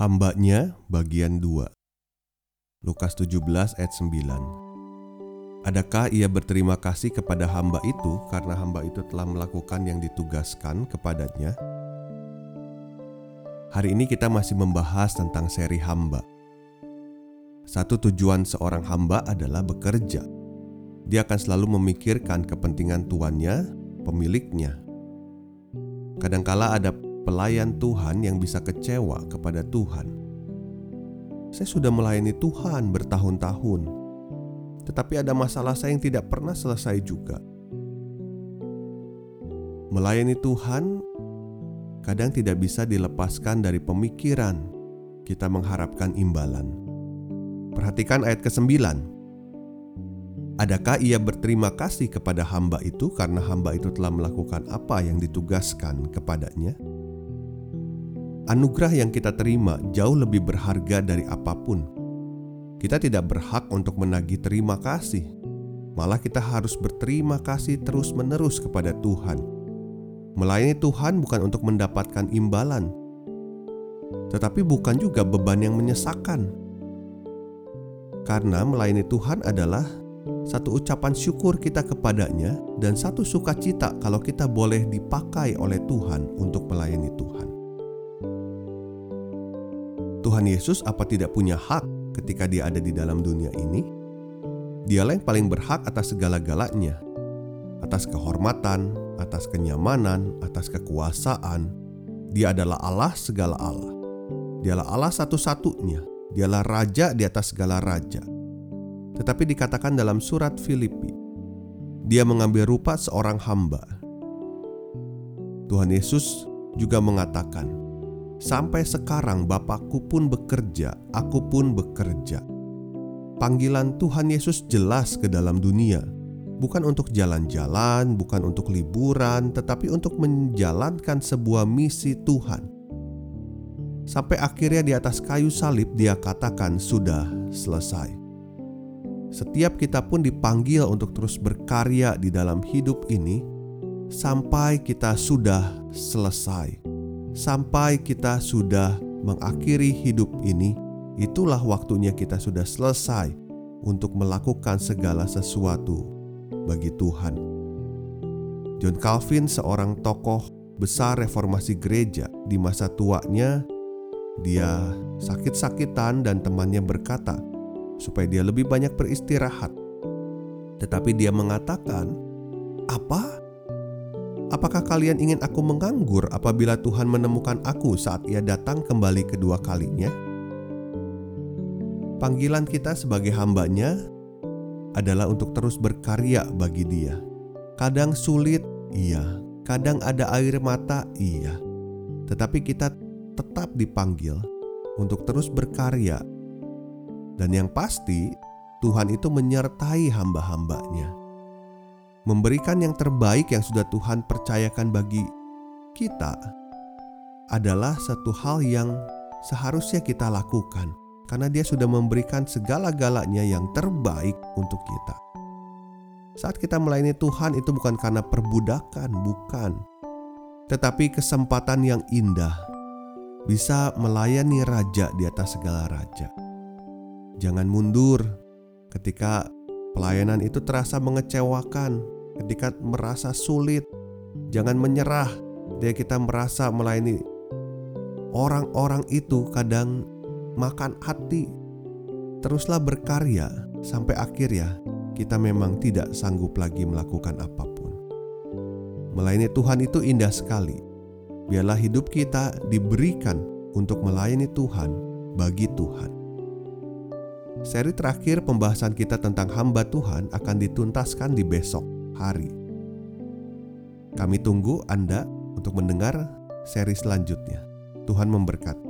Hambanya bagian 2 Lukas 17 ayat 9 Adakah ia berterima kasih kepada hamba itu karena hamba itu telah melakukan yang ditugaskan kepadanya? Hari ini kita masih membahas tentang seri hamba. Satu tujuan seorang hamba adalah bekerja. Dia akan selalu memikirkan kepentingan tuannya, pemiliknya. Kadangkala ada pelayan Tuhan yang bisa kecewa kepada Tuhan. Saya sudah melayani Tuhan bertahun-tahun, tetapi ada masalah saya yang tidak pernah selesai juga. Melayani Tuhan kadang tidak bisa dilepaskan dari pemikiran kita mengharapkan imbalan. Perhatikan ayat ke-9. Adakah ia berterima kasih kepada hamba itu karena hamba itu telah melakukan apa yang ditugaskan kepadanya? Anugerah yang kita terima jauh lebih berharga dari apa pun. Kita tidak berhak untuk menagih terima kasih, malah kita harus berterima kasih terus-menerus kepada Tuhan. Melayani Tuhan bukan untuk mendapatkan imbalan, tetapi bukan juga beban yang menyesakan. Karena melayani Tuhan adalah satu ucapan syukur kita kepadanya dan satu sukacita kalau kita boleh dipakai oleh Tuhan untuk melayani Tuhan. Tuhan Yesus apa tidak punya hak ketika dia ada di dalam dunia ini? Dialah yang paling berhak atas segala-galanya. Atas kehormatan, atas kenyamanan, atas kekuasaan. Dia adalah Allah segala Allah. Dialah Allah satu-satunya. Dialah raja di atas segala raja. Tetapi dikatakan dalam surat Filipi, dia mengambil rupa seorang hamba. Tuhan Yesus juga mengatakan, Sampai sekarang Bapakku pun bekerja, aku pun bekerja. Panggilan Tuhan Yesus jelas ke dalam dunia, bukan untuk jalan-jalan, bukan untuk liburan, tetapi untuk menjalankan sebuah misi Tuhan. Sampai akhirnya di atas kayu salib dia katakan sudah selesai. Setiap kita pun dipanggil untuk terus berkarya di dalam hidup ini sampai kita sudah selesai sampai kita sudah mengakhiri hidup ini, itulah waktunya kita sudah selesai untuk melakukan segala sesuatu bagi Tuhan. John Calvin, seorang tokoh besar reformasi gereja di masa tuanya, dia sakit-sakitan dan temannya berkata supaya dia lebih banyak beristirahat. Tetapi dia mengatakan, "Apa Apakah kalian ingin aku menganggur apabila Tuhan menemukan aku saat Ia datang kembali kedua kalinya? Panggilan kita sebagai hambanya adalah untuk terus berkarya bagi Dia. Kadang sulit, iya. Kadang ada air mata, iya. Tetapi kita tetap dipanggil untuk terus berkarya. Dan yang pasti, Tuhan itu menyertai hamba-hambanya memberikan yang terbaik yang sudah Tuhan percayakan bagi kita adalah satu hal yang seharusnya kita lakukan karena dia sudah memberikan segala-galanya yang terbaik untuk kita. Saat kita melayani Tuhan itu bukan karena perbudakan, bukan. Tetapi kesempatan yang indah bisa melayani raja di atas segala raja. Jangan mundur ketika Pelayanan itu terasa mengecewakan ketika merasa sulit. Jangan menyerah dia kita merasa melayani orang-orang itu kadang makan hati. Teruslah berkarya sampai akhir ya kita memang tidak sanggup lagi melakukan apa pun. Melayani Tuhan itu indah sekali. Biarlah hidup kita diberikan untuk melayani Tuhan bagi Tuhan. Seri terakhir pembahasan kita tentang hamba Tuhan akan dituntaskan di besok hari. Kami tunggu Anda untuk mendengar seri selanjutnya. Tuhan memberkati.